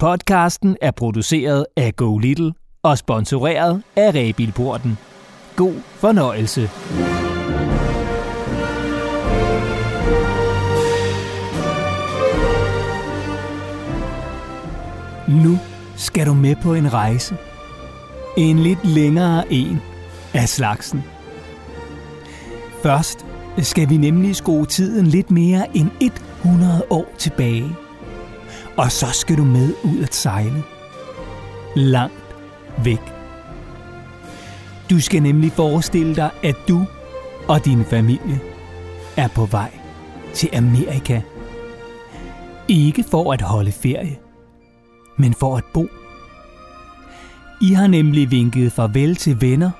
Podcasten er produceret af Go Little og sponsoreret af Rebilporten. God fornøjelse. Nu skal du med på en rejse. En lidt længere en af slagsen. Først skal vi nemlig skrue tiden lidt mere end 100 år tilbage. Og så skal du med ud at sejle. Langt væk. Du skal nemlig forestille dig, at du og din familie er på vej til Amerika. Ikke for at holde ferie, men for at bo. I har nemlig vinket farvel til venner,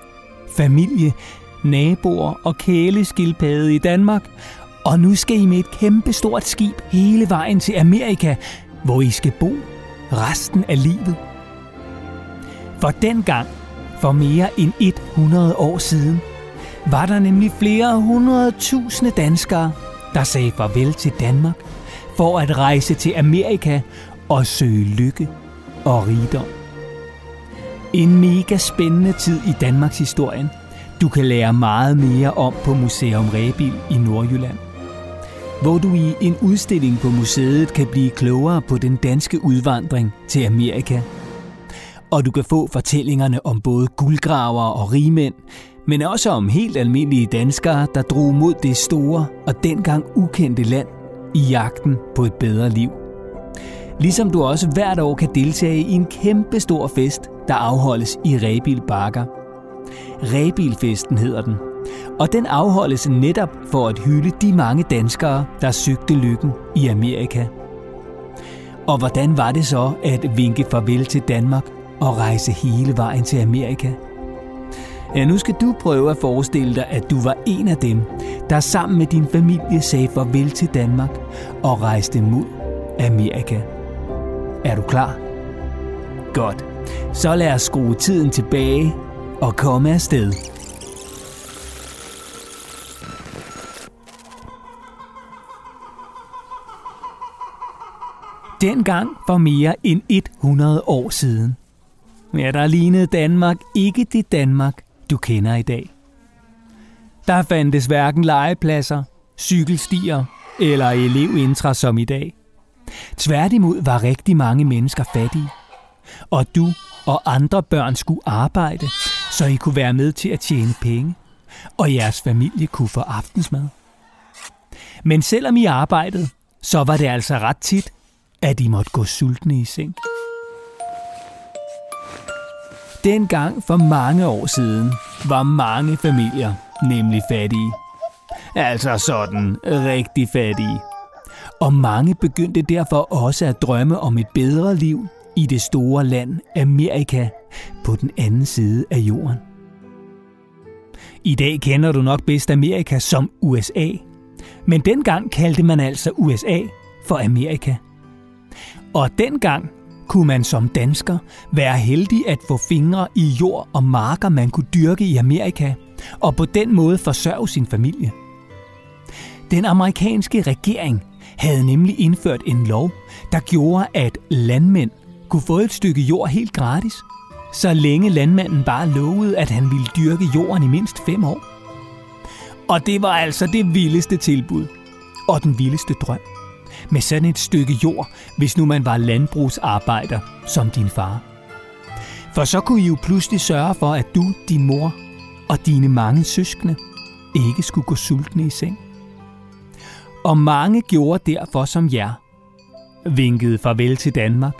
familie, naboer og kæleskildpadde i Danmark, og nu skal I med et kæmpestort skib hele vejen til Amerika, hvor I skal bo resten af livet. For dengang, for mere end 100 år siden, var der nemlig flere hundrede tusinde danskere, der sagde farvel til Danmark for at rejse til Amerika og søge lykke og rigdom. En mega spændende tid i Danmarks historien. Du kan lære meget mere om på Museum Rebil i Nordjylland. Hvor du i en udstilling på museet kan blive klogere på den danske udvandring til Amerika. Og du kan få fortællingerne om både guldgraver og rigmænd, men også om helt almindelige danskere, der drog mod det store og dengang ukendte land i jagten på et bedre liv. Ligesom du også hvert år kan deltage i en kæmpe stor fest, der afholdes i Rebil Bakker. Rebilfesten hedder den, og den afholdes netop for at hylde de mange danskere, der søgte lykken i Amerika. Og hvordan var det så at vinke farvel til Danmark og rejse hele vejen til Amerika? Ja, nu skal du prøve at forestille dig, at du var en af dem, der sammen med din familie sagde farvel til Danmark og rejste mod Amerika. Er du klar? Godt. Så lad os skrue tiden tilbage og komme afsted. Dengang for mere end 100 år siden. Ja, der lignede Danmark ikke det Danmark, du kender i dag. Der fandtes hverken legepladser, cykelstier eller elevintra som i dag. Tværtimod var rigtig mange mennesker fattige. Og du og andre børn skulle arbejde, så I kunne være med til at tjene penge, og jeres familie kunne få aftensmad. Men selvom I arbejdede, så var det altså ret tit, at de måtte gå sultne i seng. Dengang for mange år siden var mange familier nemlig fattige. Altså sådan rigtig fattige. Og mange begyndte derfor også at drømme om et bedre liv i det store land Amerika på den anden side af jorden. I dag kender du nok bedst Amerika som USA, men dengang kaldte man altså USA for Amerika. Og dengang kunne man som dansker være heldig at få fingre i jord og marker, man kunne dyrke i Amerika, og på den måde forsørge sin familie. Den amerikanske regering havde nemlig indført en lov, der gjorde, at landmænd kunne få et stykke jord helt gratis, så længe landmanden bare lovede, at han ville dyrke jorden i mindst fem år. Og det var altså det vildeste tilbud og den vildeste drøm. Med sådan et stykke jord, hvis nu man var landbrugsarbejder som din far. For så kunne I jo pludselig sørge for, at du, din mor og dine mange søskende ikke skulle gå sultne i seng. Og mange gjorde derfor som jer. Vinkede farvel til Danmark.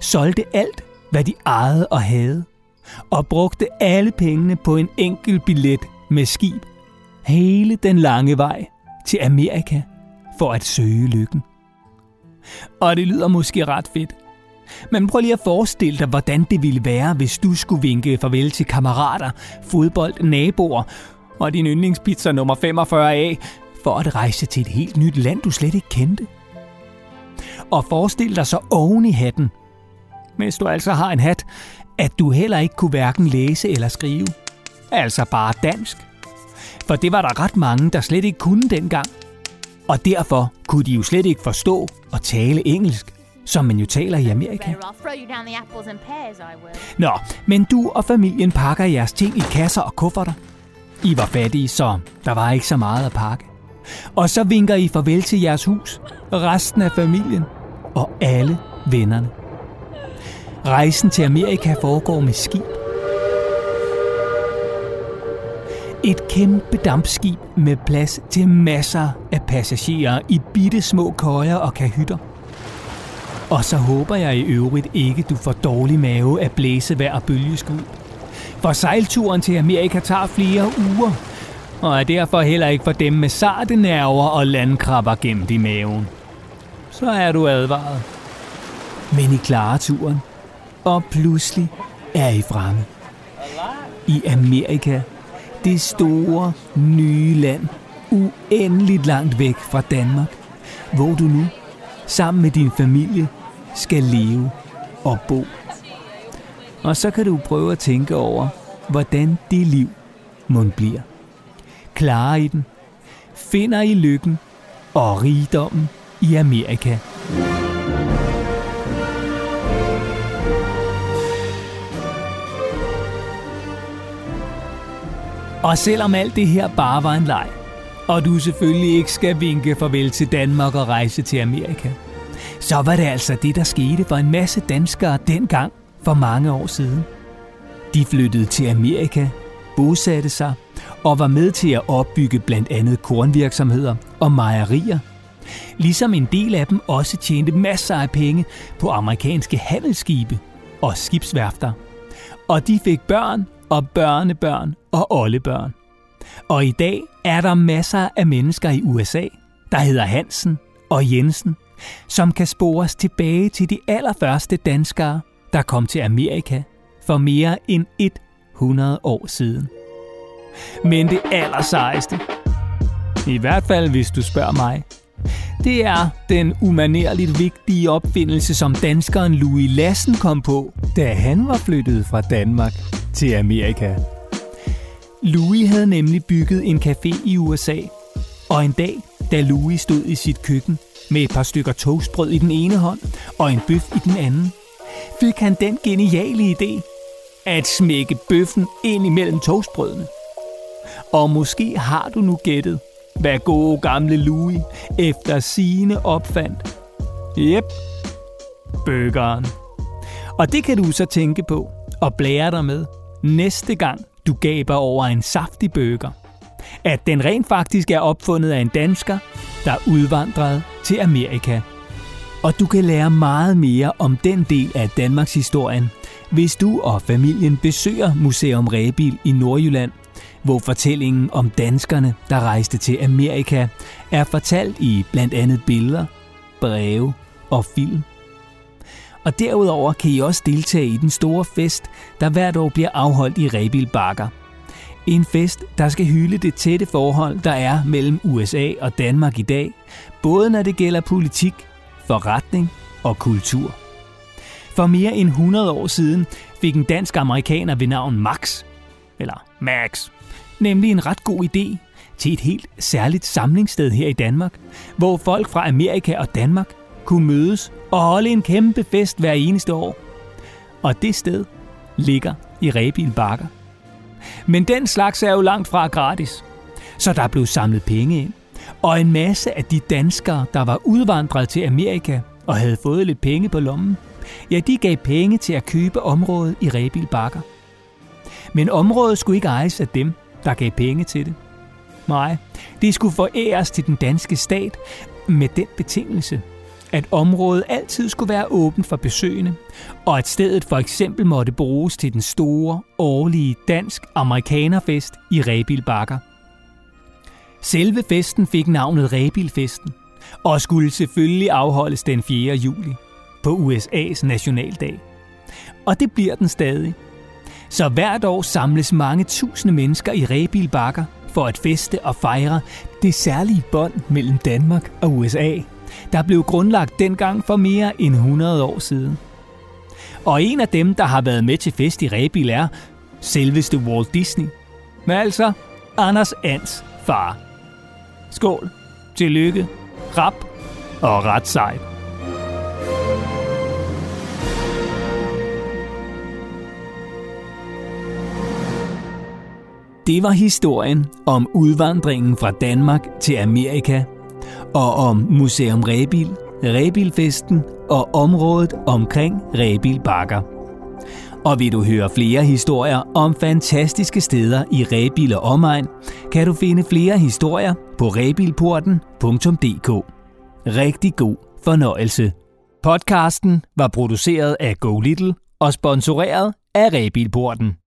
Solgte alt, hvad de ejede og havde. Og brugte alle pengene på en enkelt billet med skib. Hele den lange vej til Amerika for at søge lykken. Og det lyder måske ret fedt. Men prøv lige at forestille dig, hvordan det ville være, hvis du skulle vinke farvel til kammerater, fodbold, naboer og din yndlingspizza nummer 45A for at rejse til et helt nyt land, du slet ikke kendte. Og forestil dig så oven i hatten, hvis du altså har en hat, at du heller ikke kunne hverken læse eller skrive. Altså bare dansk. For det var der ret mange, der slet ikke kunne dengang. Og derfor kunne de jo slet ikke forstå og tale engelsk, som man jo taler i Amerika. Nå, men du og familien pakker jeres ting i kasser og kufferter. I var fattige, så der var ikke så meget at pakke. Og så vinker I farvel til jeres hus, resten af familien og alle vennerne. Rejsen til Amerika foregår med skib. Et kæmpe dampskib med plads til masser af passagerer i bitte små køjer og kahytter. Og så håber jeg i øvrigt ikke, du får dårlig mave af blæsevejr og bølgeskud. For sejlturen til Amerika tager flere uger, og er derfor heller ikke for dem med sarte nerver og landkrabber gemt i maven. Så er du advaret. Men I klarer turen, og pludselig er I fremme. I Amerika, det store, nye land, uendeligt langt væk fra Danmark, hvor du nu, sammen med din familie, skal leve og bo. Og så kan du prøve at tænke over, hvordan det liv mund bliver. Klarer I den? Finder I lykken og rigdommen i Amerika? Og selvom alt det her bare var en leg, og du selvfølgelig ikke skal vinke farvel til Danmark og rejse til Amerika, så var det altså det, der skete for en masse danskere dengang for mange år siden. De flyttede til Amerika, bosatte sig og var med til at opbygge blandt andet kornvirksomheder og mejerier. Ligesom en del af dem også tjente masser af penge på amerikanske handelsskibe og skibsværfter. Og de fik børn og børnebørn og oldebørn. Og i dag er der masser af mennesker i USA, der hedder Hansen og Jensen, som kan spores tilbage til de allerførste danskere, der kom til Amerika for mere end 100 år siden. Men det allersejeste, i hvert fald hvis du spørger mig, det er den umanerligt vigtige opfindelse, som danskeren Louis Lassen kom på, da han var flyttet fra Danmark til Amerika. Louis havde nemlig bygget en café i USA, og en dag, da Louis stod i sit køkken med et par stykker toastbrød i den ene hånd og en bøf i den anden, fik han den geniale idé at smække bøffen ind imellem toastbrødene. Og måske har du nu gættet, hvad gode gamle Louis efter sine opfandt. Jep, bøgeren. Og det kan du så tænke på og blære dig med næste gang du gaber over en saftig bøger. At den rent faktisk er opfundet af en dansker, der udvandrede til Amerika. Og du kan lære meget mere om den del af Danmarks historien, hvis du og familien besøger Museum Rebil i Nordjylland hvor fortællingen om danskerne, der rejste til Amerika, er fortalt i blandt andet billeder, breve og film. Og derudover kan I også deltage i den store fest, der hvert år bliver afholdt i Rebil Bakker. En fest, der skal hylde det tætte forhold, der er mellem USA og Danmark i dag, både når det gælder politik, forretning og kultur. For mere end 100 år siden fik en dansk amerikaner ved navn Max, eller Max, nemlig en ret god idé til et helt særligt samlingssted her i Danmark, hvor folk fra Amerika og Danmark kunne mødes og holde en kæmpe fest hver eneste år. Og det sted ligger i Rebil Bakker. Men den slags er jo langt fra gratis. Så der blev samlet penge ind. Og en masse af de danskere, der var udvandret til Amerika og havde fået lidt penge på lommen, ja, de gav penge til at købe området i Rebil Bakker. Men området skulle ikke ejes af dem, der gav penge til det. Nej, det skulle foræres til den danske stat med den betingelse, at området altid skulle være åbent for besøgende, og at stedet for eksempel måtte bruges til den store, årlige dansk-amerikanerfest i Rebil Bakker. Selve festen fik navnet Rebilfesten, og skulle selvfølgelig afholdes den 4. juli på USA's nationaldag. Og det bliver den stadig – så hvert år samles mange tusinde mennesker i Rebil Bakker for at feste og fejre det særlige bånd mellem Danmark og USA, der blev grundlagt dengang for mere end 100 år siden. Og en af dem, der har været med til fest i Rebil er selveste Walt Disney. Men altså Anders Ans far. Skål, tillykke, rap og ret sejt. Det var historien om udvandringen fra Danmark til Amerika og om Museum Rebil, Rebilfesten og området omkring Rebil Bakker. Og vil du høre flere historier om fantastiske steder i Rebil og omegn, kan du finde flere historier på rebilporten.dk. Rigtig god fornøjelse. Podcasten var produceret af Go Little og sponsoreret af Rebilporten.